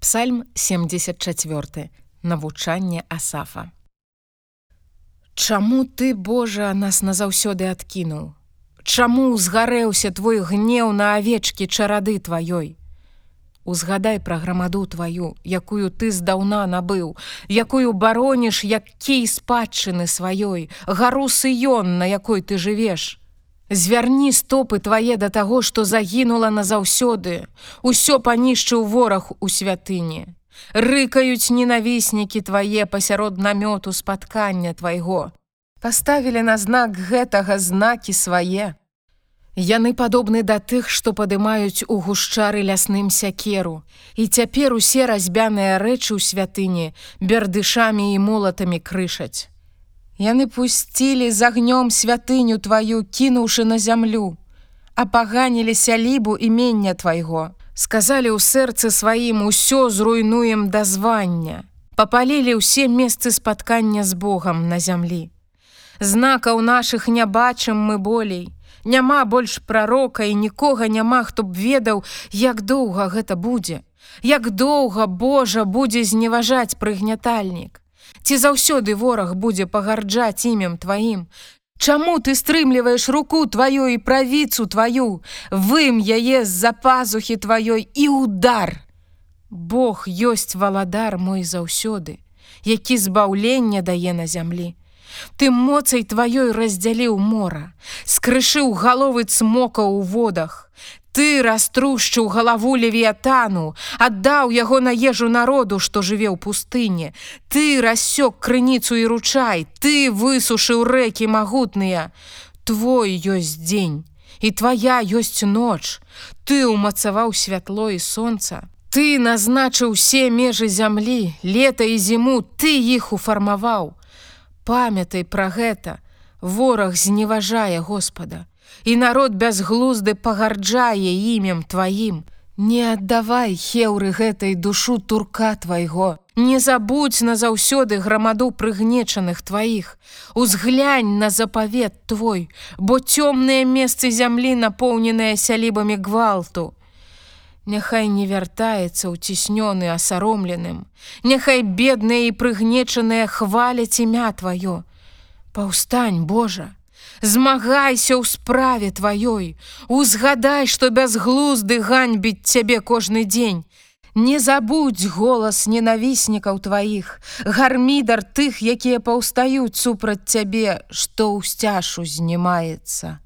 Псальм 74 навучанне асафа. Чаму ты Божа нас назаўсёды адкінуў? Чаму узгарэўся твой гнеў на авечкі чарады тваёй? Узгадай пра грамаду тваю, якую ты здаўна набыў, якую бароніш як кей спадчыны сваёй, гару сыён, на якой ты жывеш. Звярні стопы твае да таго, што загінула назаўсёды, усё панішчыў вораг у святыні. Рыкаюць ненавіснікі твае пасярод намёту спаткання твайго. Паставілі на знак гэтага знакі свае. Яны падобны да тых, што падымаюць у гушчары лясным сякеру. І цяпер усе разьбяныя рэчы ў святыні бердышамі і молатамі крышаць. Яны пусцілі з агнём святыню тваю, кінуўшы на зямлю, апаганілі сялібу імення твайго. Сказалі ў сэрцы сваім усё зруйнуем да звання. Папалілі ўсе месцы спаткання з Богам на зямлі. Знакаў нашых не бачым мы болей, няма больш прарока і нікога няма, хто б ведаў, як доўга гэта будзе. Як доўга Божа будзе зневажаць прыгнятальнік. Ці заўсёды вораг будзе пагарджаць імем тваім. Чаму ты стрымліваеш руку тваю і правіцу тваю, вым яе з-за пазухі тваёй і удар. Бог ёсць валадар мой заўсёды, які збаўлення дае на зямлі. Ты моцай тваёй раздзяліў мора, скрышыў галовы цмока ў водах. Ты раструшчыў галаву левіятану, аддаў яго на ежу народу, што жыве ў пустыне. Ты рассёк крыніцу і ручай, ты высушыў рэкі магутныя. Твой ёсць дзень, і твая ёсць ноч. Ты ўмацаваў святло і сонца. Ты назначыў усе межы зямлі, лета і зіму, ты іх уфармаваў. Памятай пра гэта, вораг зневажае Господа, і народ бязглузды пагарджае імем тваім. Не аддавай хеўры гэтай душу турка твайго. Не забудзь назаўсёды грамаду прыгнечаных тваіх. Узглянь на запавет твой, бо цёмныя месцы зямлі напоўненыя сялібамі гвалту. Няхай не вяртаецца ўціснёны асаромленым, Няхай бедныя і прыгнечаныя хваляць імя тваё. Паўстань, Божа, Змагайся ў справе тваёй, Узгадай, што бязглузды ганьбіць цябе кожны дзень. Не забудзь голас ненавіснікаў тваіх, гармідар тых, якія паўстаюць супраць цябе, што ў сцяшу знімаецца.